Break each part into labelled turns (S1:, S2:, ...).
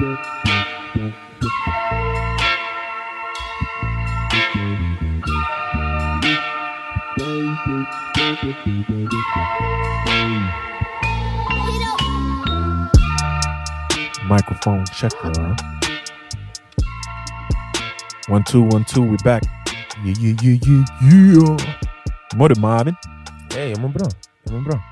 S1: Microphone checker. One two one two, we back. Yeah yeah yeah yeah yeah. Mår du Marvin?
S2: Hej, jag mår bra. Jag mår bra.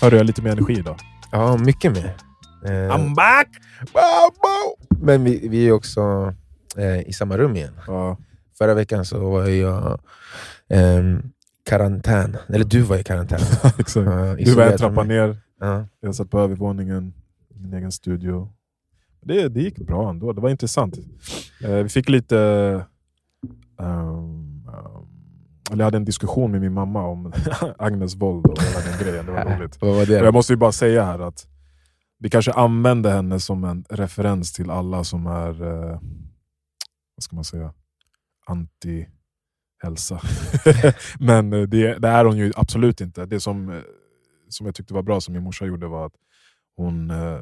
S1: Hör du jag har lite mer energi idag?
S2: Ja, mycket mer. Eh,
S1: I'm back! Bobo!
S2: men vi, vi är också eh, i samma rum igen.
S1: Ja,
S2: Förra veckan så var jag ehm, karantän. Eller du var i karantän.
S1: exakt. Du var en trappa ner,
S2: Ja.
S1: jag satt på övervåningen, i min egen studio. Det, det gick bra ändå, det var intressant. Eh, vi fick lite... ehm, eller jag hade en diskussion med min mamma om Agnes våld och hela den grejen. Det var roligt.
S2: Vad var det?
S1: jag måste ju bara säga här att vi kanske använder henne som en referens till alla som är, eh, vad ska man säga, anti-hälsa. Men eh, det, det är hon ju absolut inte. Det som, eh, som jag tyckte var bra som min morsa gjorde var att hon eh,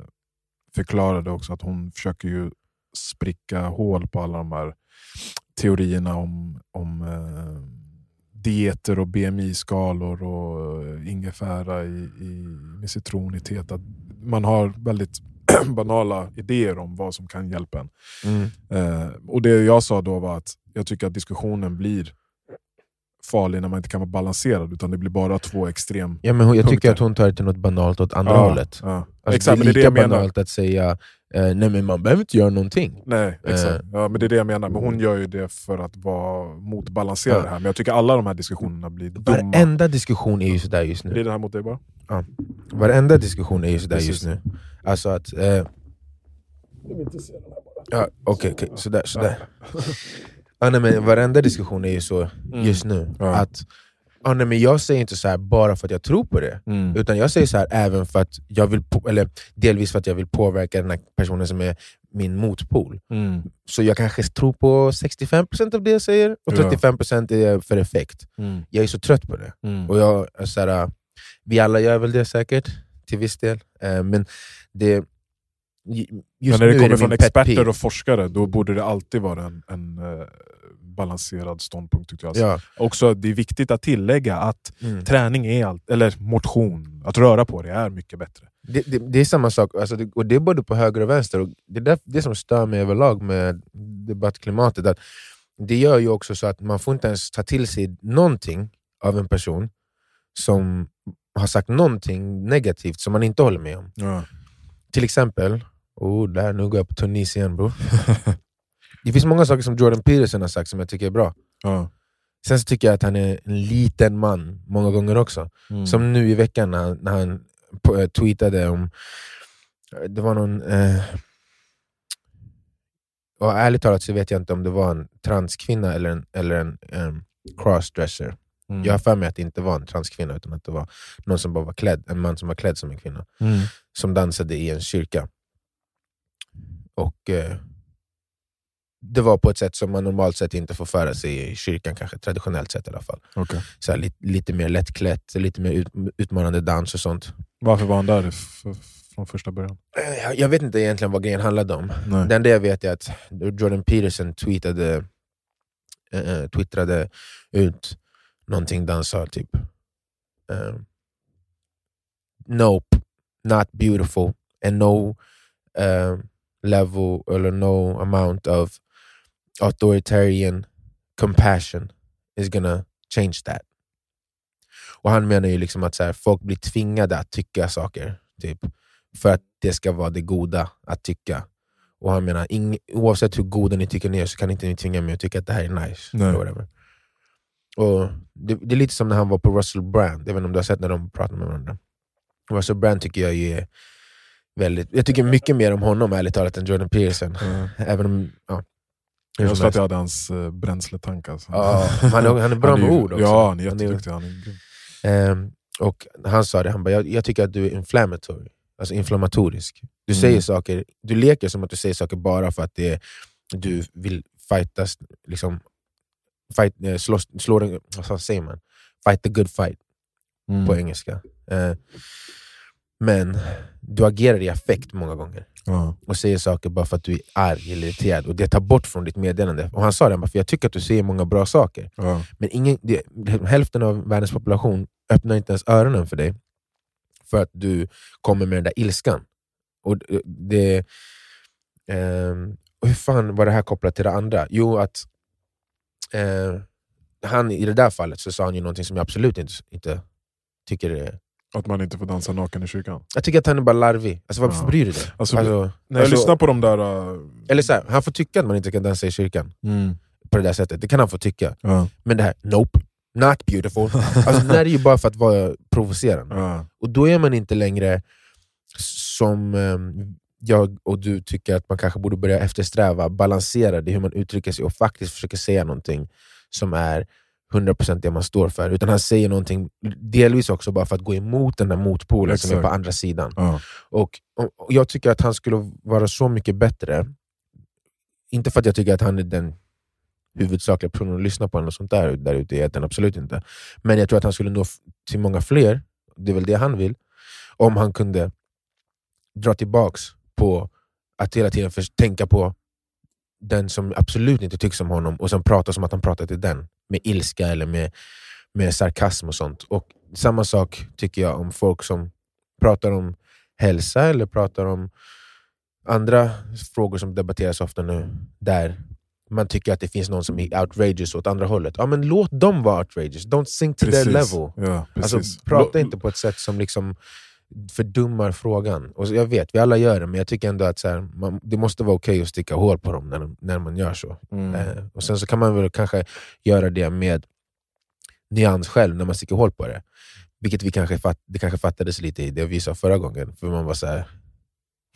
S1: förklarade också att hon försöker ju spricka hål på alla de här teorierna om, om eh, dieter och BMI-skalor och eh, ingefära i, i, med citron i teet. Man har väldigt banala idéer om vad som kan hjälpa en.
S2: Mm.
S1: Eh, och det jag sa då var att jag tycker att diskussionen blir farlig när man inte kan vara balanserad, utan det blir bara två extrem...
S2: Ja, men hon, jag tycker att hon tar det till något banalt åt andra
S1: Ja,
S2: hållet.
S1: ja.
S2: Alltså,
S1: Exakt,
S2: det
S1: det
S2: är
S1: det
S2: lika
S1: menar.
S2: banalt att säga eh, nej men man behöver inte göra någonting.
S1: Nej, exakt.
S2: Eh.
S1: Ja, men det är det jag menar. Men hon gör ju det för att vara motbalansera
S2: Ja.
S1: det här. Men jag tycker alla de här diskussionerna blir dumma.
S2: Varenda diskussion är ju sådär just
S1: Blir
S2: nu.
S1: det här mot dig bara?
S2: Varenda diskussion är ju sådär
S1: Precis.
S2: just nu. Alltså att... Eh, ja, Okej, okej. sådär. sådär. Ja, nej, men varenda diskussion är ju så just nu.
S1: Mm. Ja.
S2: Att, ja, nej, men jag säger inte så här bara för att jag tror på det.
S1: Mm.
S2: Utan jag säger så här även för att jag vill, eller delvis för att jag vill påverka den här personen som är min motpol.
S1: Mm.
S2: Så jag kanske tror på 65% av det jag säger, och
S1: Ja.
S2: 35% är för effekt.
S1: Mm.
S2: Jag är så trött på det.
S1: Mm.
S2: Och jag, så här, vi alla gör väl det säkert, till viss del. Eh, men det, just
S1: Men när det kommer
S2: min
S1: från experter och forskare, då borde det alltid vara en, en eh, balanserad ståndpunkt. Tycker jag.
S2: Ja.
S1: Också, det är viktigt att tillägga att
S2: Mm.
S1: träning är allt, eller motion, att röra på det är mycket bättre.
S2: Det, det, det är samma sak, alltså det, och det är både på höger och vänster. Och det är där, det som stör mig överlag med debattklimatet. Att det gör ju också så att man får inte ens ta till sig någonting av en person som har sagt någonting negativt som man inte håller med om.
S1: Ja.
S2: Till exempel, oh, där, nu går jag på Tunis igen bro. det finns många saker som Jordan Peterson har sagt som jag tycker är bra.
S1: Ja.
S2: Sen så tycker jag att han är en liten man många gånger också.
S1: Mm.
S2: Som nu i veckan när, när han eh, tweetade om... Det var någon... Eh, och ärligt talat så vet jag inte om det var en transkvinna eller en, eller en em, crossdresser.
S1: Mm.
S2: Jag har för mig att det inte var en transkvinna utan att det var någon som bara var klädd, en man som var klädd som en kvinna.
S1: Mm.
S2: Som dansade i en kyrka. Och eh, Det var på ett sätt som man normalt sett inte får föra sig i kyrkan, kanske traditionellt sett i alla fall.
S1: Okej.
S2: Så här, lite, lite mer lättklätt, lite mer ut, utmanande dans och sånt.
S1: Varför var han där från första början?
S2: Eh, Jag, jag vet inte egentligen vad grejen handlade om.
S1: Nej.
S2: Det enda jag vet är att Jordan Peterson tweetade, eh, eh, twittrade ut någonting han sa typ eh, Nope, not beautiful and no eh, level eller no amount of authoritarian compassion is gonna change that. Och han menar ju liksom att så här, folk blir tvingade att tycka saker typ, för att det ska vara det goda att tycka. Och han menar, ing, oavsett hur goda ni tycker ni är så kan inte ni tvinga mig att tycka att det här är nice.
S1: Nej.
S2: Eller whatever. Och det, det är lite som när han var på Russell Brand, inte om du har sett när de pratar med varandra. Russell Brand tycker jag är väldigt, jag tycker mycket mer om honom ärligt talat än Jordan Peterson.
S1: Ja.
S2: Även om, ja.
S1: Jag tror att jag hade hans uh, bränsletank. Alltså.
S2: Ja, han, är, han är bra
S1: Han är
S2: med ord också.
S1: Ja, han är jätteduktig. Han är.
S2: Ehm, och han sa det, han bara, jag, jag tycker att du är inflammatory, alltså inflammatorisk. Du
S1: Mm.
S2: säger saker, du leker som att du säger saker bara för att det du vill fightas, liksom, fight, eh, slåss, slå den, vad säger man? Fight the good fight
S1: Mm.
S2: på engelska. Eh, Men du agerar i affekt många gånger
S1: Ja.
S2: och säger saker bara för att du är arg eller irriterad och det tar bort från ditt meddelande. Och han sa det, för jag tycker att du säger många bra saker.
S1: Ja.
S2: Men ingen, det, hälften av världens population öppnar inte ens öronen för dig för att du kommer med den där ilskan. Och det, och hur fan var det här kopplat till det andra? Jo, att eh, han i det där fallet så sa han ju någonting som jag absolut inte, inte tycker är...
S1: Att man inte får dansa naken i kyrkan.
S2: Jag tycker att han är bara larvig. Alltså, varför
S1: Ja.
S2: bryr du dig?
S1: Alltså,
S2: Alltså,
S1: När jag
S2: alltså-
S1: lyssnar på de där... Uh,
S2: Eller så här, han får tycka att man inte kan dansa i kyrkan
S1: mm,
S2: på det där sättet. Det kan han få tycka.
S1: ja,
S2: Men det här, nope, not beautiful. Alltså, det där är ju bara för att vara provocerande.
S1: ja,
S2: Och då är man inte längre som ehm, jag och du tycker att man kanske borde börja eftersträva, balanserad i hur man uttrycker sig och faktiskt försöker säga någonting som är 100% det man står för. Utan han säger någonting delvis också bara för att gå emot den där motpolen som är på
S1: Exakt.
S2: andra sidan.
S1: ja.
S2: Och, och och Jag tycker att han skulle vara så mycket bättre, inte för att jag tycker att han är den huvudsakliga personen att lyssna på, något sånt där, där ute i etern, absolut inte. Men jag tror att han skulle nå till många fler, det är väl det han vill, om han kunde dra tillbaks på att hela tiden tänka på den som absolut inte tycks om honom och sen prata som att han pratar till den, med ilska eller med, med sarkasm och sånt. Och Samma sak tycker jag om folk som pratar om hälsa eller pratar om andra frågor som debatteras ofta nu, där man tycker att det finns någon som är outrageous åt andra hållet. Ja, men låt dem vara outrageous, don't sink to their
S1: Precis.
S2: level.
S1: Ja, precis.
S2: Alltså, prata inte på ett sätt som liksom fördummar frågan. Och jag vet, vi alla gör det, men jag tycker ändå att så här, man, det måste vara okej att sticka hål på dem när, när man gör så.
S1: Mm.
S2: Eh, och Sen så kan man väl kanske göra det med nyans själv när man sticker hål på det. Vilket vi kanske fatt, det kanske fattades lite i det vi sa förra gången, för man var så här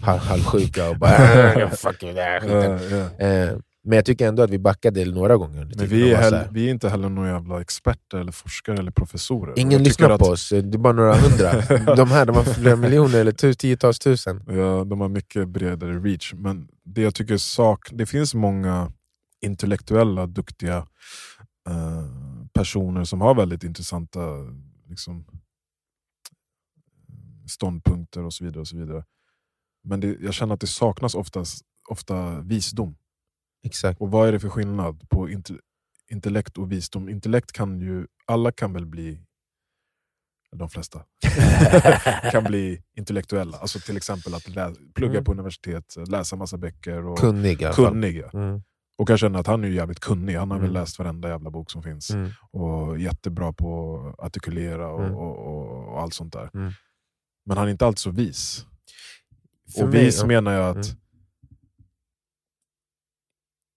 S2: halv, halvsjuka och bara "Äh, fuck you, det här skiten."
S1: Ja, ja.
S2: Eh, Men jag tycker ändå att vi backade några gånger.
S1: Men vi är, heller, vi är inte heller några jävla experter, eller forskare eller professorer.
S2: Ingen lyssnar
S1: att-
S2: på oss, det är bara några hundra. De här de har flera miljoner eller tiotals tusen.
S1: Ja, de har mycket bredare reach. Men det jag tycker sak, det finns många intellektuella, duktiga eh, personer som har väldigt intressanta liksom, ståndpunkter och så vidare. Och så vidare. Men det, jag känner att det saknas oftast, ofta visdom.
S2: Exakt.
S1: Och vad är det för skillnad på inte, intellekt och visdom? Intellekt kan ju, alla kan väl bli, de flesta, kan bli intellektuella. Alltså till exempel att lä, plugga
S2: Mm.
S1: på universitet, läsa massa böcker och
S2: Kunnig i alla fall.
S1: kunniga.
S2: Mm.
S1: Och jag känner att han är jävligt kunnig, han har väl
S2: Mm.
S1: läst varenda jävla bok som finns.
S2: Mm.
S1: Och jättebra på att artikulera och,
S2: Mm.
S1: och, och, och allt sånt där.
S2: Mm.
S1: Men han är inte alltid så vis.
S2: För
S1: och
S2: mig-
S1: vis menar jag att
S2: Mm.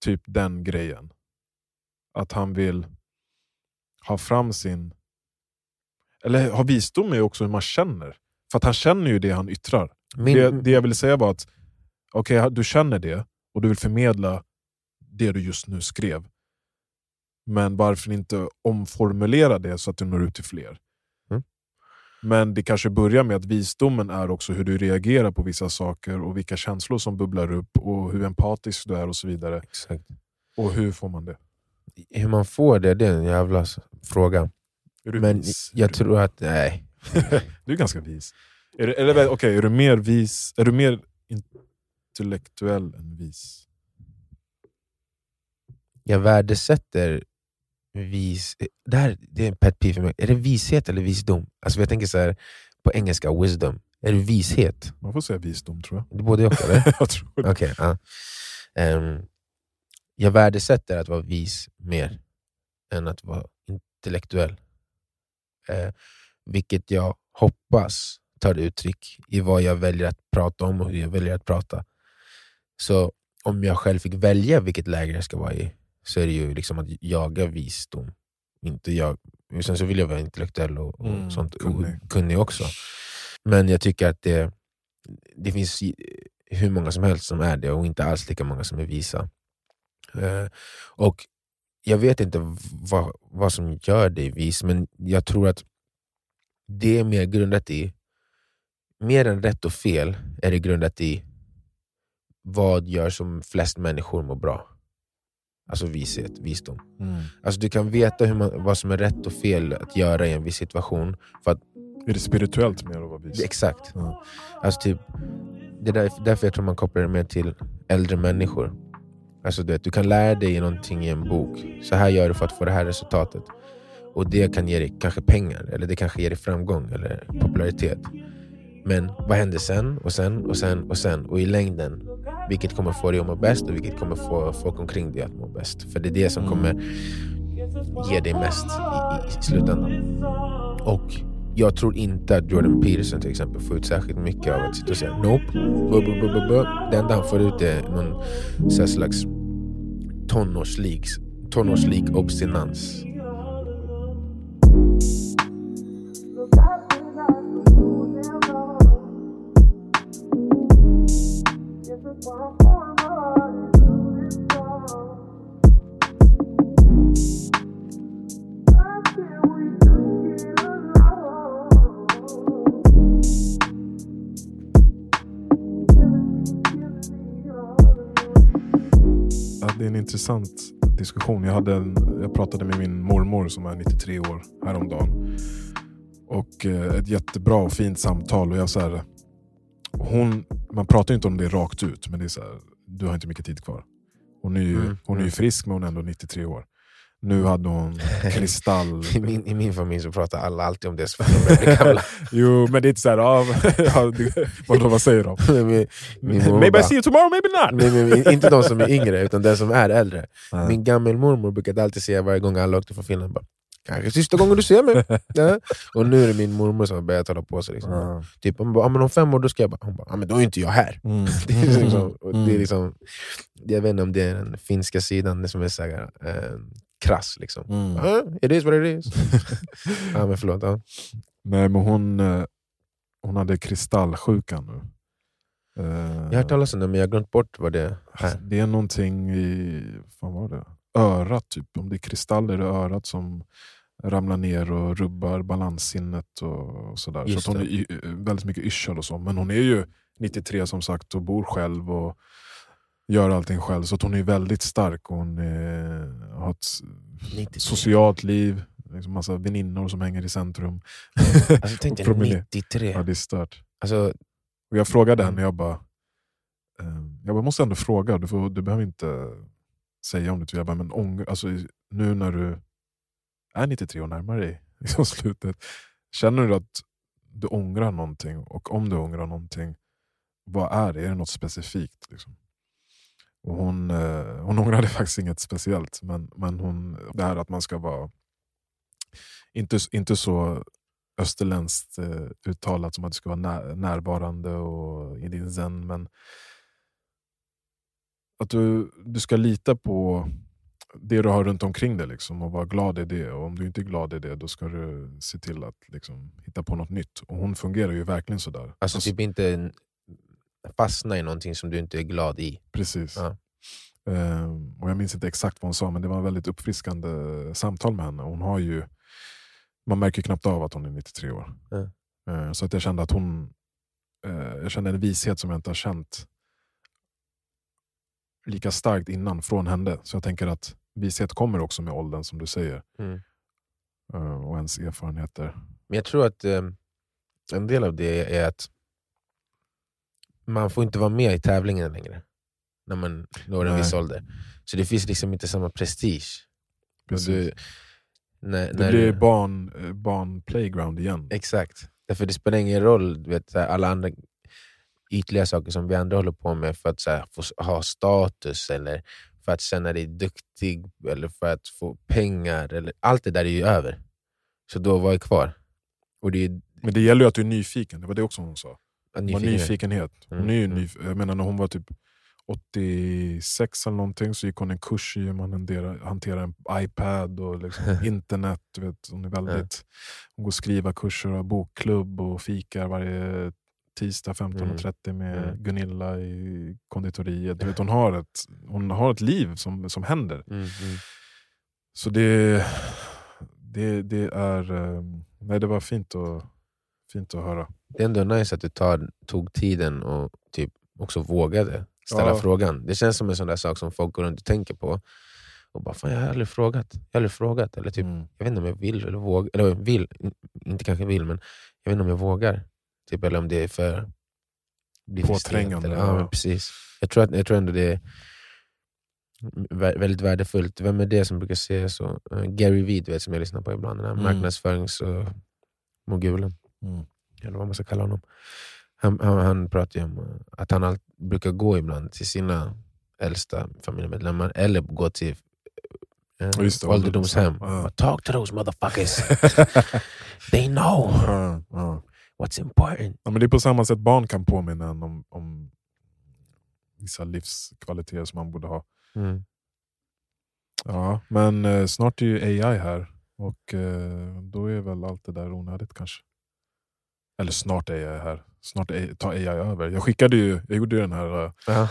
S1: Typ den grejen. Att han vill ha fram sin... Eller ha visdom är också hur man känner. För att han känner ju det han yttrar.
S2: Min,
S1: Det, det jag ville säga var att okej, du känner det och du vill förmedla det du just nu skrev. Men varför inte omformulera det så att det når ut till fler? Men det kanske börjar med att visdomen är också hur du reagerar på vissa saker och vilka känslor som bubblar upp och hur empatisk du är och så vidare.
S2: Exakt.
S1: Och hur får man det?
S2: Hur man får det, det är en jävla fråga. Men
S1: vis?
S2: jag tror att, nej.
S1: du är ganska vis. Är du, eller, okej, är du mer vis? Är du mer intellektuell än vis?
S2: Jag värdesätter vis... Det här det är en pet peeve för mig. Är det vishet eller visdom? Alltså jag tänker så här på engelska, wisdom. Är det vishet?
S1: Man får säga visdom tror jag.
S2: Det både och eller?
S1: jag tror det.
S2: Okej, ja. Ehm, jag värdesätter att vara vis mer än att vara intellektuell. Eh, vilket jag hoppas tar uttryck i vad jag väljer att prata om och hur jag väljer att prata. Så om jag själv fick välja vilket läge jag ska vara i så är det ju liksom att jaga visdom. Inte jag. Sen så vill jag vara intellektuell och, och
S1: Mm,
S2: sånt,
S1: kunnig.
S2: och kunnig också. Men jag tycker att det, det finns hur många som helst som är det och inte alls lika många som är visa. Eh, och Jag vet inte vad, vad som gör dig vis, men jag tror att det är mer grundat i, mer än rätt och fel, är det grundat i vad gör som flest människor mår bra. Alltså vishet, visdom.
S1: Mm.
S2: Alltså du kan veta hur man, vad som är rätt och fel att göra i en viss situation för att
S1: Är det spirituellt mer att vara vis?
S2: Exakt.
S1: Ja.
S2: Alltså typ, det är därför, därför jag tror man kopplar det mer till äldre människor. Alltså du, vet, du kan lära dig någonting i en bok. Så här gör du för att få det här resultatet. Och det kan ge dig kanske pengar, eller det kanske ger dig framgång eller popularitet. Men vad händer sen och sen och sen och sen? Och i längden, vilket kommer få dig att må bäst och vilket kommer få folk omkring dig att må bäst? För det är det som kommer ge dig mest i, i slutändan. Och jag tror inte att Jordan Peterson till exempel får ut särskilt mycket av att sitta och säga nope. Bu, bu, bu, bu, bu. Det enda han får ut är någon så slags tonårslik, tonårslik obstinans.
S1: Intressant diskussion. Jag, hade en, jag pratade med min mormor som är 93 år häromdagen. Och eh, ett jättebra och fint samtal. Och jag så här, hon, man pratar ju inte om det rakt ut, men det är så här, du har inte mycket tid kvar. Hon är ju,
S2: Mm,
S1: hon är ju
S2: mm.
S1: frisk men hon är ändå 93 år. Nu hade hon kristall...
S2: I min, I min familj så pratar alla alltid om det så fort de blir gamla.
S1: jo, men det är inte såhär, det- vadå, vad säger de?
S2: min, min
S1: maybe I
S2: bara-
S1: see you tomorrow, maybe not.
S2: Nej, men inte de som är yngre, utan den som är äldre.
S1: Ja.
S2: Min gammelmormor brukade alltid säga varje gång alla åkte från Finland, bara, kanske sista gången du ser mig. Ja. Och nu är det min mormor som har börjat hålla på sig. Liksom.
S1: Ja.
S2: Typ, hon bara, "Ja, men om fem år då ska jag bara, hon bara, men då är inte jag här.
S1: Mm.
S2: Det är liksom, och det är
S1: Mm.
S2: liksom, jag vet inte om det är den finska sidan det som är så här, eh, krass. Liksom.
S1: Mm.
S2: Ja, it is what it is. ja, men förlåt. Ja.
S1: Nej, men hon, eh, hon hade kristallsjukan nu. Eh,
S2: Jag har hört talas om det, men jag har glömt bort vad det är.
S1: Alltså, det är någonting i fan var det? örat, typ. om det är kristaller i örat som ramlar ner och rubbar balanssinnet och, och sådär. Så
S2: Just
S1: att hon är väldigt mycket yrsel och så. Men hon är ju 93 som sagt och bor själv och gör allting själv. Så hon är väldigt stark. och Hon är, har ett
S2: 93.
S1: socialt liv, liksom massa väninnor som hänger i centrum.
S2: Alltså, tänk dig
S1: Promenad.
S2: 93.
S1: Ja, det är stört.
S2: Alltså,
S1: Och jag frågade
S2: Mm.
S1: henne, jag bara, eh, jag bara, måste ändå fråga, du, får, du behöver inte säga om du vill. Jag bara, men ång, alltså, nu när du är 93 och närmar dig liksom slutet, känner du att du ångrar någonting? Och om du ångrar någonting, vad är det? Är det något specifikt? Liksom? Och hon, eh, hon ångrade faktiskt inget speciellt, men, men hon, det här att man ska vara inte, inte så österländskt eh, uttalat som att du ska vara när, närvarande och i din zen. Men att du, du ska lita på det du har runt omkring dig liksom, och vara glad i det. Och om du inte är glad i det, då ska du se till att liksom, hitta på något nytt. Och hon fungerar ju verkligen sådär.
S2: alltså typ inte fastna i någonting som du inte är glad i.
S1: Precis.
S2: Ja.
S1: Ehm, och Jag minns inte exakt vad hon sa, men det var ett väldigt uppfriskande samtal med henne. Hon har ju, man märker knappt av att hon är 93 år.
S2: Ja.
S1: Ehm, så att jag kände att hon eh, jag kände en vishet som jag inte har känt lika starkt innan från henne. Så jag tänker att vishet kommer också med åldern som du säger.
S2: Mm.
S1: Eh, och ens erfarenheter.
S2: Men jag tror att en del av det är att man får inte vara med i tävlingen längre när man når en
S1: Nej.
S2: viss ålder. Så det finns liksom inte samma prestige. Du, när,
S1: det
S2: när
S1: blir
S2: du-
S1: barn, eh, barn playground igen.
S2: Exakt. Därför det spelar ingen roll, du vet, alla andra ytliga saker som vi andra håller på med för att här, få ha status eller för att känna dig duktig eller för att få pengar. Eller, allt det där är ju över. Så då var jag kvar. Och det är
S1: Men det gäller ju att du är nyfiken, det var det också hon sa.
S2: En
S1: Det var
S2: nyfikenhet.
S1: nyfikenhet. Hon
S2: Mm,
S1: är
S2: mm.
S1: nyf- jag menar när hon var typ 86 eller någonting så gick hon en kurs i hur man hanterar, en iPad och liksom internet. Du vet, hon, är väldigt, hon går skriva kurser och har bokklubb och fikar varje tisdag 15.30 med
S2: Mm.
S1: Gunilla i konditoriet. Du vet, hon, har ett, hon har ett liv som, som händer.
S2: Mm, mm.
S1: Så det, det, det är... eh, Nej, det var fint att, fint att höra.
S2: Det är ändå nice att du tar, tog tiden och typ också vågade ställa
S1: Ja.
S2: frågan. Det känns som en sån där sak som folk går runt och tänker på. Och bara, fan, jag har aldrig frågat. Jag har aldrig frågat. Eller typ,
S1: Mm.
S2: Jag vet inte om jag vill eller vågar. Eller vill, inte kanske vill, men jag vet inte om jag vågar. Typ, eller om det är för...
S1: Påträngande,
S2: Eller, ja,
S1: ja.
S2: precis. Jag tror, att, jag tror ändå det är vä- väldigt värdefullt. Vem är det som brukar säga så? Eh, Gary Vee, vet, som jag lyssnar på ibland. Den här
S1: Mm.
S2: marknadsföringsmogulen.
S1: Mm.
S2: Eller vad man ska kalla honom. Han, han, han pratar ju om eh, att han all, brukar gå ibland till sina äldsta familjemedlemmar, eller gå till eh, ålderdomshem. Bara, Talk to those motherfuckers. They know
S1: Ja, ja.
S2: what's important.
S1: Ja, men det är på samma sätt barn kan påminna en om, om vissa livskvaliteter som man borde ha.
S2: Mm.
S1: Ja, men eh, snart är ju AI här och eh, då är väl allt det där onödigt kanske. Eller snart är AI här. Snart är- tar AI över. Jag skickade ju, jag gjorde ju den här, eh,
S2: Ja.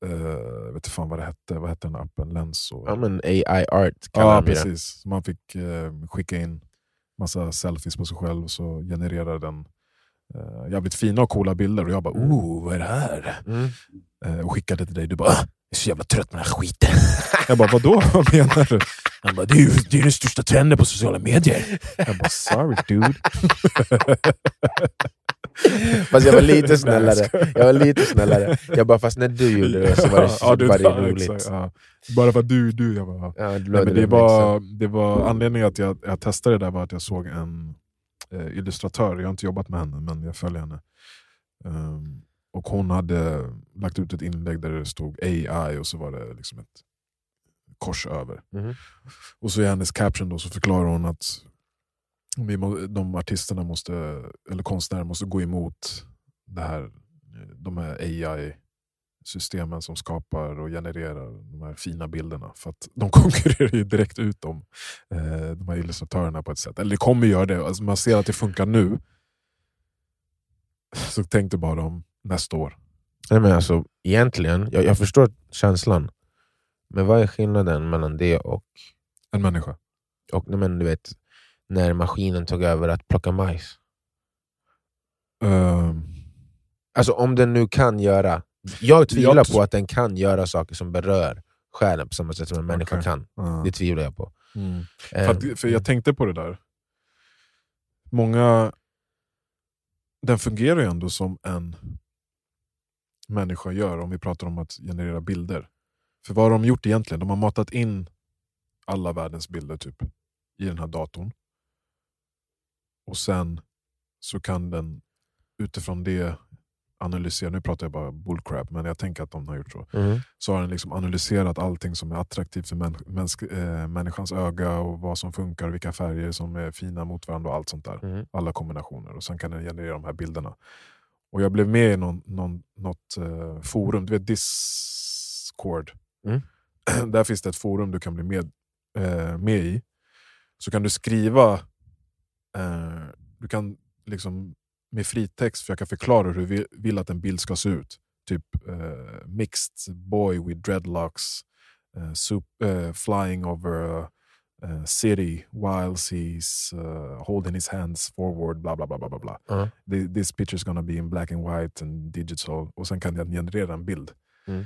S1: jag vet fan vad det hette, vad hette den appen? Lens? Och,
S2: ja, men AI art kallar
S1: ja
S2: det.
S1: precis. Så man fick eh, skicka in massa selfies på sig själv och så genererade den eh, jävligt fina och coola bilder. Och jag bara, oh vad är det här?
S2: Mm.
S1: Eh, och skickade till dig. Du bara, "Ah, jag är så jävla trött på den här skiten. jag bara, vadå? Vad menar du? Han bara, det är ju det är den största trenden på sociala medier. Jag bara, sorry dude.
S2: Fast jag var lite snällare. Jag var lite snällare. Jag bara, fast när du gjorde det så var det,
S1: Ja, du-
S2: var det roligt.
S1: exakt, ja. Bara för att du, du. Jag bara,
S2: Ja, du
S1: Nej, men det,
S2: det
S1: var, det var anledningen att jag, jag testade det där var att jag såg en eh, illustratör, jag har inte jobbat med henne men jag följer henne. Ehm, och hon hade lagt ut ett inlägg där det stod AI och så var det liksom ett kors över.
S2: Mhm.
S1: Och så i hennes caption då så förklarar hon att vi må, de artisterna måste, eller konstnärer måste gå emot det här, de här AI-systemen som skapar och genererar de här fina bilderna. För att de konkurrerar ju direkt ut dem, eh, de här illustratörerna på ett sätt. Eller det kommer göra det, alltså man ser att det funkar nu. Så tänk dig bara om nästa år.
S2: Nej, men alltså, egentligen, jag, jag förstår känslan. Men vad är skillnaden mellan det och,
S1: En människa.
S2: och men, du vet, när maskinen tog över att plocka majs?
S1: Ehm,
S2: Alltså om den nu kan göra... Jag tvivlar
S1: Jag
S2: på att den kan göra saker som berör själen på samma sätt som en människa
S1: Okej.
S2: kan.
S1: ja.
S2: Det tvivlar jag på.
S1: Mm.
S2: Eh,
S1: För, för jag tänkte på det där. Många... Den fungerar ju ändå som en människa gör om vi pratar om att generera bilder. För vad har de gjort egentligen? De har matat in alla världens bilder typ i den här datorn. Och sen så kan den utifrån det analysera, nu pratar jag bara bullcrap, men jag tänker att de har gjort så
S2: mhm.
S1: så har den liksom analyserat allting som är attraktivt för män, mänsk, eh, människans öga och vad som funkar, vilka färger som är fina mot varandra och allt sånt där.
S2: Mhm.
S1: Alla kombinationer. Och sen kan den generera de här bilderna. Och jag blev med i någon, någon, något eh, forum, du vet Discord.
S2: Mm.
S1: Där finns det ett forum du kan bli med, eh, med i. Så kan du skriva, eh, du kan liksom med fritext försöka förklara hur du vill, att en bild ska se ut typ eh, mixed boy with dreadlocks eh, soup, eh, flying over a, a city whilst he's uh, holding his hands forward bla bla bla bla bla. bla.
S2: Ja.
S1: Thi- This picture is gonna be in black and white and digital och sen kan den generera en bild.
S2: Mm.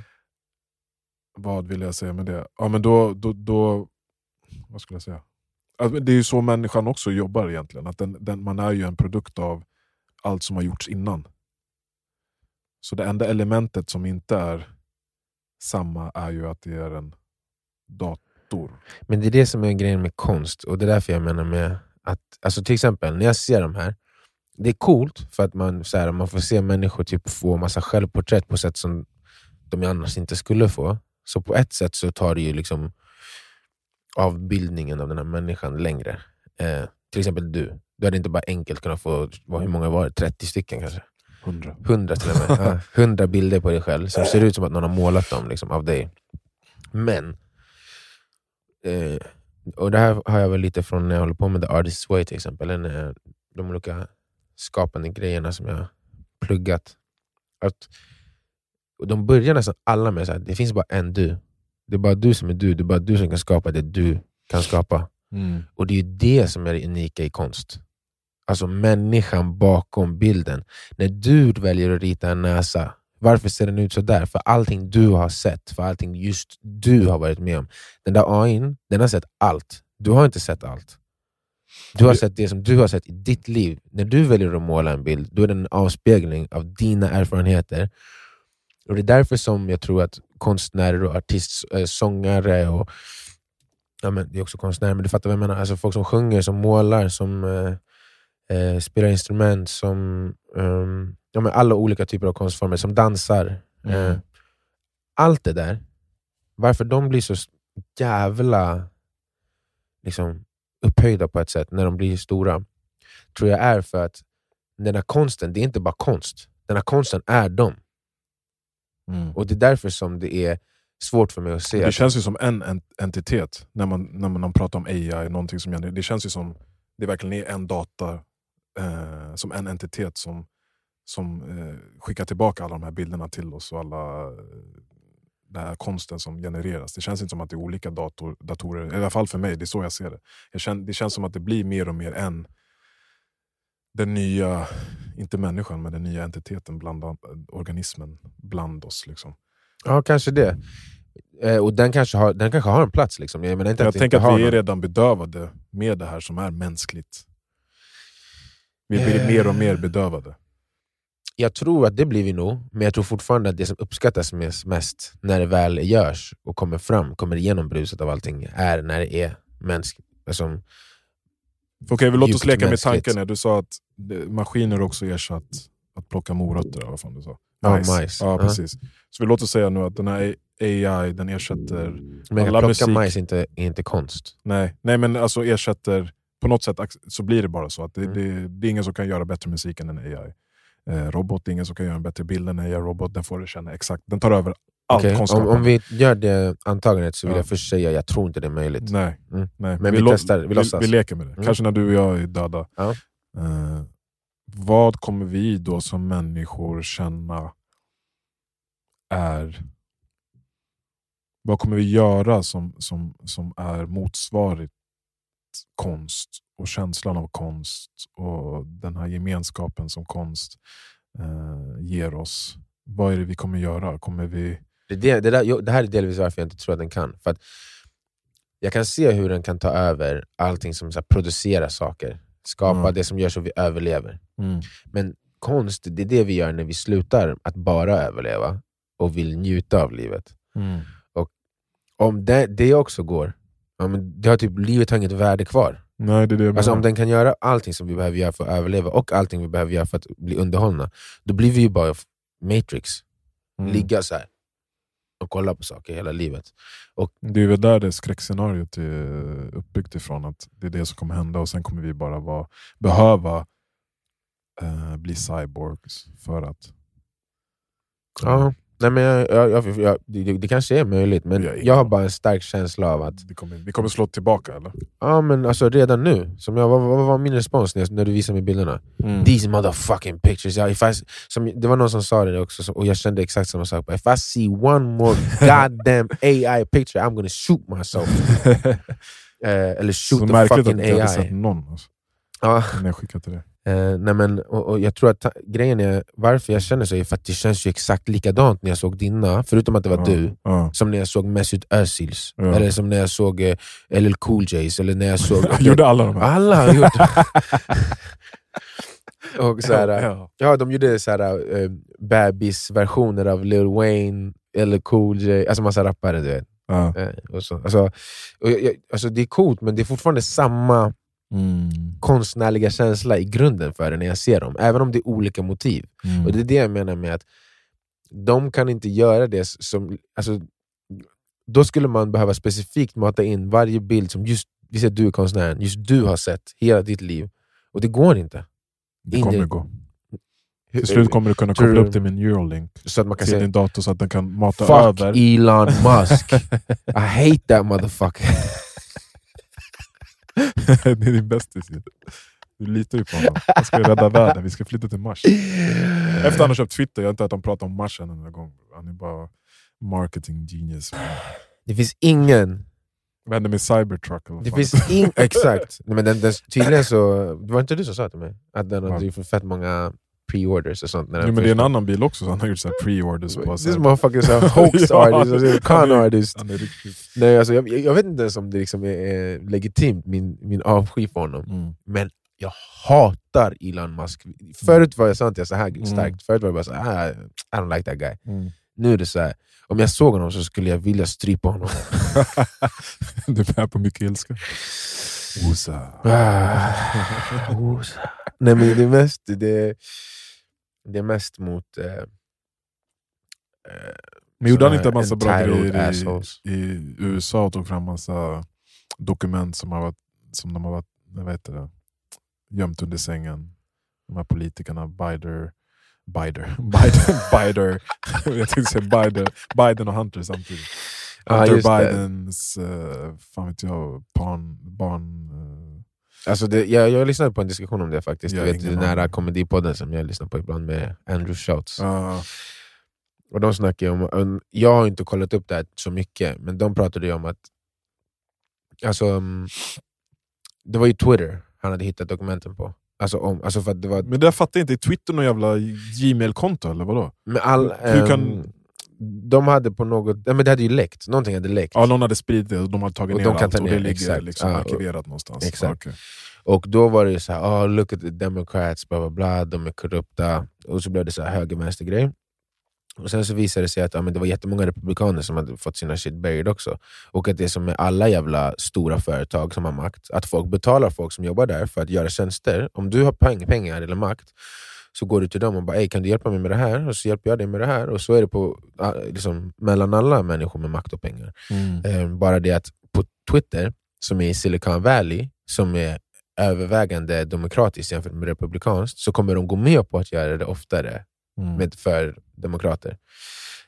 S1: Vad vill jag säga med det? Ja men då, då, då vad skulle jag säga? Alltså, det är ju så människan också jobbar egentligen. Att den, den, man är ju en produkt av allt som har gjorts innan. Så det enda elementet som inte är samma är ju att det är en dator.
S2: Men det är det som är grejen med konst, och det är därför jag menar med att, alltså till exempel när jag ser de här, det är coolt för att man, så här, man får se människor typ få massa självporträtt på sätt som de annars inte skulle få. Så på ett sätt så tar det ju liksom avbildningen av den här människan längre. Eh, till exempel du, du hade inte bara enkelt kunnat få, vad, hur många var det? 30 stycken kanske?
S1: Hundra.
S2: 100 till och med. Ja, 100 bilder på dig själv som ser ut som att någon har målat dem liksom, av dig. Men, eh, och det här har jag väl lite från när jag håller på med The Artist's Way till exempel, eller jag- de olika skapande grejerna som jag pluggat. Att, de börjar nästan alla med att det finns bara en du. Det är bara du som är du, det är bara du som kan skapa det du kan skapa.
S1: Mm.
S2: Och det är det som är det unika i konst. Alltså människan bakom bilden. När du väljer att rita en näsa, Varför ser den ut så där? För allting du har sett, för allting just du har varit med om. Den där AIn, den har sett allt. Du har inte sett allt. Du har sett det som du har sett i ditt liv. När du väljer att måla en bild, då är det en avspegling av dina erfarenheter. Och Det är därför som jag tror att konstnärer och artister, sångare och ja, men det är också konstnärer, men du fattar vad jag menar. Alltså folk som sjunger, som målar, som eh, eh, spelar instrument, som um, ja, men alla olika typer av konstformer, som dansar.
S1: Mm.
S2: Eh, allt det där, varför de blir så jävla liksom, upphöjda på ett sätt när de blir stora, tror jag är för att den här konsten, det är inte bara konst. Den här konsten är dem.
S1: Mm.
S2: Och det är därför som det är svårt för mig att se.
S1: Det känns ju som en en entitet när man, när man pratar om AI. Någonting som, det känns ju som det verkligen är en data, eh, som en entitet som, som eh, skickar tillbaka alla de här bilderna till oss och alla eh, den här konsten som genereras. Det känns inte som att det är olika dator, datorer, i alla fall för mig, det är så jag ser det. Känner, det känns som att det blir mer och mer en den nya, inte människan, men den nya entiteten, bland, organismen bland oss. Liksom.
S2: Ja, kanske det. Eh, och den kanske har, den kanske har en plats. Liksom. Jag, menar inte
S1: Jag
S2: att
S1: tänker att vi är redan bedövade med det här som är mänskligt. Vi blir
S2: Eh.
S1: mer och mer bedövade.
S2: Jag tror att det blir vi nog, men jag tror fortfarande att det som uppskattas mest, mest när det väl görs och kommer fram, kommer igenom bruset av allting, är när det är mänskligt. Alltså,
S1: Okej, vi låt oss leka med tanken. När du sa att maskiner också ersatt att plocka morötter. Vad fan du sa.
S2: Ja, majs.
S1: Ja,
S2: Ja.
S1: precis. Så vi låt oss säga nu att den här AI den ersätter...
S2: men
S1: Alla
S2: plocka
S1: musik-
S2: majs är inte, är inte konst.
S1: Nej, nej men alltså ersätter... På något sätt så blir det bara så. att det,
S2: Mm.
S1: det, det är ingen som kan göra bättre musik än en AI. Eh, robot, det är ingen som kan göra en bättre bild än en AI-robot. Den får det känna exakt. Den tar över
S2: Okej, Om, om vi gör det antagandet så vill
S1: Ja.
S2: jag först säga jag tror inte det är möjligt.
S1: Nej,
S2: Mm.
S1: nej.
S2: Men vi
S1: lå-
S2: testar, vi
S1: vi,
S2: låtsas.
S1: vi leker med det.
S2: Mm.
S1: Kanske när du och jag är döda.
S2: Ja.
S1: Eh, vad kommer vi då som människor känna är... Vad kommer vi göra som, som, som är motsvarigt konst och känslan av konst och den här gemenskapen som konst eh, ger oss? Vad är det vi kommer göra? Kommer vi...
S2: Det, det, där, det här är delvis varför jag inte tror att den kan. För att jag kan se hur den kan ta över allting som så här, producerar saker. Skapa
S1: Mm.
S2: det som gör så vi överlever.
S1: Mm.
S2: Men konst, det är det vi gör när vi slutar att bara överleva och vill njuta av livet.
S1: Mm.
S2: Om det, det också går, ja, men det har typ, livet har inget värde kvar.
S1: Nej, det är det jag
S2: Alltså, om den kan göra allting som vi behöver göra för att överleva och allting vi behöver göra för att bli underhållna, då blir vi ju bara Matrix.
S1: Mm.
S2: Ligga så här och kolla på saker hela livet.
S1: Det är väl där det skräckscenariot är uppbyggt ifrån. Att det är det som kommer hända och sen kommer vi bara vara, behöva eh, bli cyborgs för att...
S2: Ja, nej, men jag, jag, jag, det, det kanske är möjligt, men
S1: Jag
S2: jag har bara en stark känsla av att
S1: Det kommer, vi kommer slå tillbaka eller?
S2: ja, men alltså, redan nu, som jag, vad, vad var min respons när, när du visade mig bilderna?
S1: Mm.
S2: These motherfucking pictures. Yeah, if I, som, det var någon som sa det också, så- och jag kände exakt samma sak. If I see one more goddamn AI picture I'm gonna shoot myself. Eh, eller shoot
S1: Så
S2: the
S1: märkligt att
S2: fucking
S1: du inte hade sett
S2: AI.
S1: någon alltså,
S2: Ja,
S1: när jag skickade till dig.
S2: Eh, nej men, och, och jag tror att grejen är, varför jag känner så är för att det känns ju exakt likadant när jag såg dina, förutom att det var
S1: Ja,
S2: du,
S1: Ja.
S2: som när jag såg Mesut Özils,
S1: Ja.
S2: eller som när jag såg eh, LL Cool J's, eller när jag såg...
S1: Gjorde alla de här.
S2: Alla har gjort och så här,
S1: ja.
S2: Ja, de gjorde så här, uh, bebisversioner av Lil Wayne, eller Cool J, alltså massa rappare. Du vet.
S1: Ja.
S2: Eh, och så. Alltså, och jag, alltså, det är coolt, men det är fortfarande samma
S1: Mm.
S2: konstnärliga känsla i grunden för det när jag ser dem, även om det är olika motiv.
S1: Mm.
S2: Och Det är det jag menar med att de kan inte göra det som... Alltså, då skulle man behöva specifikt mata in varje bild som just vi säger du är konstnären, just du har sett hela ditt liv. Och det går inte.
S1: det kommer gå. Till slut kommer du kunna koppla upp det med Neuralink
S2: Så att man kan
S1: till
S2: säga
S1: din dator så att den kan mata
S2: Fuck
S1: över.
S2: Elon Musk. I hate that motherfucker.
S1: det är din bästis. Du litar ju på honom. Han ska rädda världen, vi ska flytta till Mars. Efter han har köpt Twitter, jag har inte hört dem prata om Mars en enda gång. Han är bara marketing genius.
S2: Det finns ingen...
S1: Vad hände med Cybertruck?
S2: Det finns ing, exakt. Nej, Men den, den, tydligen så... Det var inte du som sa till mig att den gjort för fett många pre-orders och sånt. När
S1: Jo, men det är en annan bil också, så han har gjort pre-orders på...
S2: This motherfucker is a hoax artist, alltså, con
S1: är-
S2: artist. Nej, alltså, jag, jag vet inte ens om det liksom är, är legitimt, min, min avsky för honom.
S1: Mm.
S2: Men jag hatar Elon Musk. Förut var jag sånt jag så här
S1: Mm.
S2: starkt, förut var jag bara så här, "Ah, I don't like that guy.
S1: Mm.
S2: Nu är det så här, om jag såg honom så skulle jag vilja strypa honom.
S1: du bär på mycket ilska. Osa.
S2: Ah, osa. Nej men det mest, det, det är mest mot... Eh, eh,
S1: Men gjorde han inte en massa bra grejer i, i USA och tog fram massa dokument som, har varit, som de har varit, vad heter det, gömt under sängen? De här politikerna, Bider, Bider, Biden, Bider, jag tänkte säga Biden, Biden och Hunter samtidigt. Hunter
S2: det.
S1: Bidens, uh, fan vet jag, barn, barn eh,
S2: Alltså det, jag, jag lyssnade på en diskussion om det faktiskt.
S1: Jag
S2: Du vet, den här komedipodden som jag lyssnar på ibland med Andrew Schultz.
S1: ja,
S2: Och de snackar ju om, om- jag har inte kollat upp det här så mycket, men de pratade om att alltså, mm, det var ju Twitter han hade hittat dokumenten på. Alltså, om, alltså för det var
S1: Men det fattar jag inte, är Twitter någon jävla Gmail-konto eller vadå?
S2: med all,
S1: Hur kan-
S2: De hade på något, nej, men det hade ju läckt, någonting hade läckt.
S1: Ja, någon hade spridit det och de hade tagit
S2: Och
S1: ner
S2: de kan
S1: allt
S2: ta
S1: och det
S2: ner,
S1: ligger
S2: exakt.
S1: liksom
S2: och-
S1: arkiverat någonstans.
S2: exakt.
S1: Okej.
S2: Och då var det så här, oh, look at the democrats, bla bla bla, de är korrupta. Och så blev det så här höger-vänster grej. Och sen så visade det sig att ja, men det var jättemånga republikaner som hade fått sina shit buried också. Och att det är som med alla jävla stora företag som har makt, att folk betalar folk som jobbar där för att göra tjänster. Om du har peng, pengar eller makt, så går du till dem och bara "Ey, kan du hjälpa mig med det här? Och så hjälper jag dig med det här. Och så är det på, ah, liksom, mellan alla människor med makt och pengar.
S1: Mm.
S2: Eh, bara det att på Twitter, som är i Silicon Valley, som är övervägande demokratiskt jämfört med republikanskt, så kommer de gå med på att göra det oftare
S1: Mm.
S2: med, för demokrater.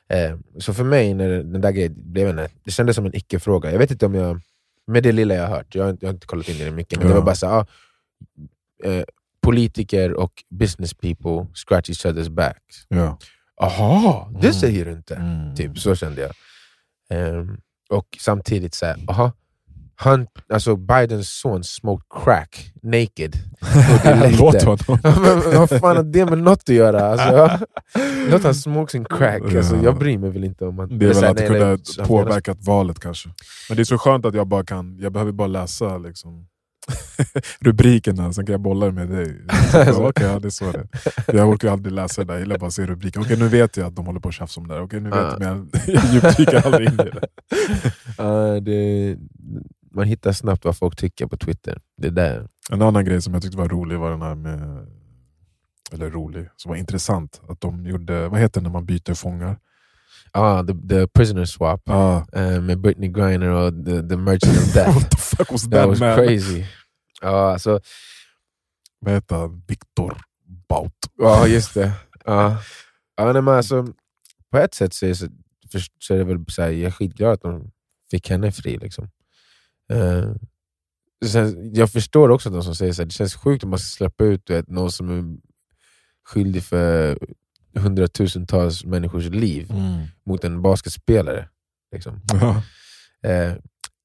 S2: Eh, så för mig, när den där grejen blev en, det kändes som en icke-fråga. Jag vet inte om jag, med det lilla jag har hört, jag har inte, jag har inte kollat in det mycket, men det
S1: Ja.
S2: var bara så ah, eh, politiker och business people scratch each other's backs.
S1: Ja.
S2: Aha, det
S1: Mm.
S2: säger du inte!
S1: Mm.
S2: Typ, så kände jag. Ehm, och samtidigt så här, aha, han, alltså Bidens son smoked crack naked.
S1: Låt honom.
S2: Vad fan har det med något att göra? Alltså, låt han smoke sin crack. Alltså, jag bryr mig väl inte om att...
S1: Det är väl att det kunde påverkat valet kanske. Men det är så skönt att jag bara kan, jag behöver bara läsa liksom, rubrikerna, sen kan jag bolla med dig. Okej, ja, det är så det. Jag orkar aldrig läsa det där, jag gillar bara att se rubriken. Okej, nu vet jag att de håller på att tjafsa om det där. Okej, nu vet jag, men jag djupdyker aldrig in i det.
S2: Ja, det, man hittar snabbt vad folk tycker på Twitter. Det är där.
S1: En annan grej som jag tyckte var rolig var den här med, eller rolig, som var intressant, att de gjorde, vad heter det när man byter fångar?
S2: Ah, the, the prisoner swap
S1: Ah,
S2: eh, med Britney Griner och the, the Merchant of Death.
S1: what the fuck was
S2: That
S1: that
S2: was
S1: man?
S2: crazy. Ja, alltså,
S1: Vad heter han? Viktor Baut.
S2: Ja, just det. Ja. Ja, nej, men alltså, på ett sätt så är, så, så är det väl så här, jag är skitglad att de fick henne fri. Liksom. Eh, sen, jag förstår också de som säger att det känns sjukt om man ska släppa ut vet, någon som är skyldig för hundratusentals människors liv
S1: Mm.
S2: mot en basketspelare. Liksom. Eh,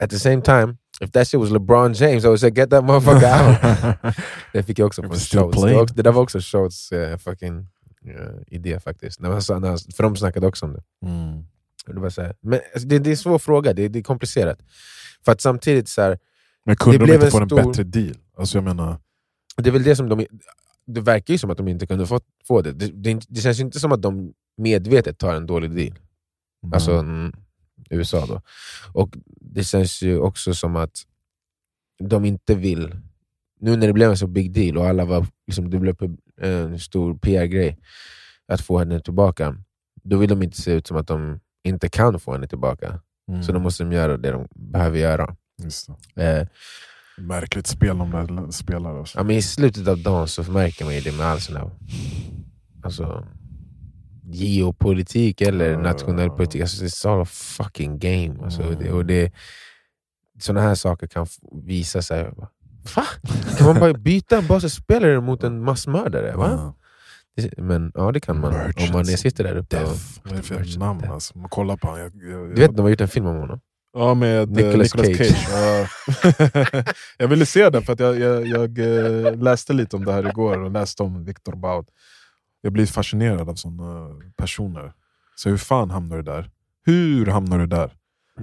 S2: at the same time, if that shit was LeBron James I would say get that motherfucker out. Det fick jag också från Schultz. Det, också, där var också Schultz uh, fucking eh, idé faktiskt. När han, när han, för de snackade också om det.
S1: Mm.
S2: Det, var så här, men alltså, det, det är en svår fråga, det, det är komplicerat. För att samtidigt, så här,
S1: Men kunde
S2: Det
S1: de
S2: blev
S1: inte
S2: en
S1: få en
S2: stor-
S1: bättre deal? Alltså jag menar,
S2: det är väl det som de... Det verkar ju som att de inte kunde få, få det. Det, det. det känns ju inte som att de medvetet tar en dålig deal. Alltså mm, USA då. Och det känns ju också som att de inte vill... Nu när det blev en så big deal och alla var, liksom, det blev en stor PR-grej att få henne tillbaka, då vill de inte se ut som att de inte kan få henne tillbaka.
S1: mm.
S2: Så då måste de göra det de behöver göra. Eh,
S1: Märkligt spel de där spelar. Alltså.
S2: ja, men I slutet av dagen så märker man ju det med all sån här alltså, geopolitik eller
S1: Ja.
S2: nationell politik. Alltså, it's all a fucking game. Alltså,
S1: Mm.
S2: det, och det, såna här saker kan visa sig. Va? Kan man bara byta en basketspelare mot en massmördare? Va? Det- Men ja, det kan man. Om man
S1: Merchants
S2: sitter där uppe. Och,
S1: Death. För
S2: Merchants
S1: namn?
S2: Death.
S1: Alltså. Man kollar på honom. Jag, jag,
S2: Du vet de har gjort en film om honom?
S1: Ja, med
S2: Nicolas
S1: Nicolas, Cage.
S2: Cage.
S1: Ja. jag ville se den för att jag, jag, jag eh, läste lite om det här igår och läste om Victor Baut. Jag blir fascinerad av sådana personer. Så hur fan hamnar du där? Hur hamnar du där?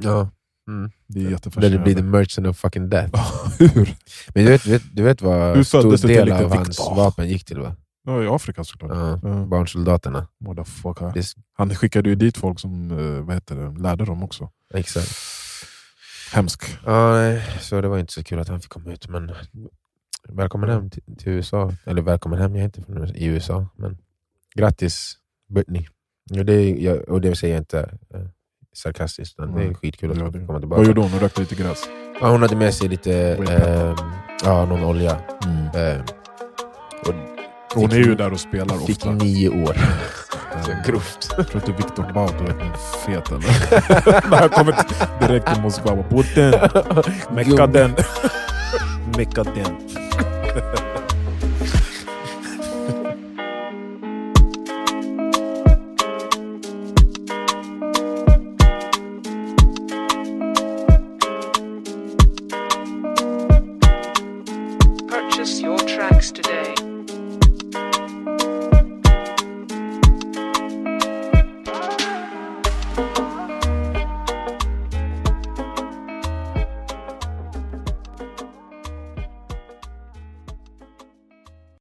S2: Ja. Mm.
S1: Det är jättefascinerande.
S2: det blir the merchant of fucking death.
S1: hur?
S2: Men du vet, du vet, du vet vad
S1: Hur
S2: stor del av hans
S1: Victor?
S2: vapen gick till va?
S1: Ja, I Afrika såklart.
S2: Ja,
S1: Ja.
S2: barnsoldaterna.
S1: Motherfucker. Han skickade ju dit folk som eh, vad heter det, lärde dem också.
S2: Exakt.
S1: Hemsk.
S2: Ja, nej, så det var inte så kul att han fick komma ut. Men välkommen hem till, till USA. Eller välkommen hem, jag är inte från i USA. Men grattis Britney. Ja, det, jag, och det säger jag inte eh, sarkastiskt. utan Det är skitkul att
S1: Ja, det-
S2: komma
S1: Vad
S2: tillbaka.
S1: gjorde hon? Hon rökte lite gräs.
S2: Ja, hon hade med sig lite eh, ja, någon olja.
S1: Mm.
S2: Eh, och
S1: Hon är ju där och spelar
S2: fick
S1: ofta.
S2: nio år. Så
S1: Mm.
S2: grovt.
S1: Jag tror inte Viktor Bauto är en fet eller? När han kommer direkt till Moskva på den, mecka den. Mecka den.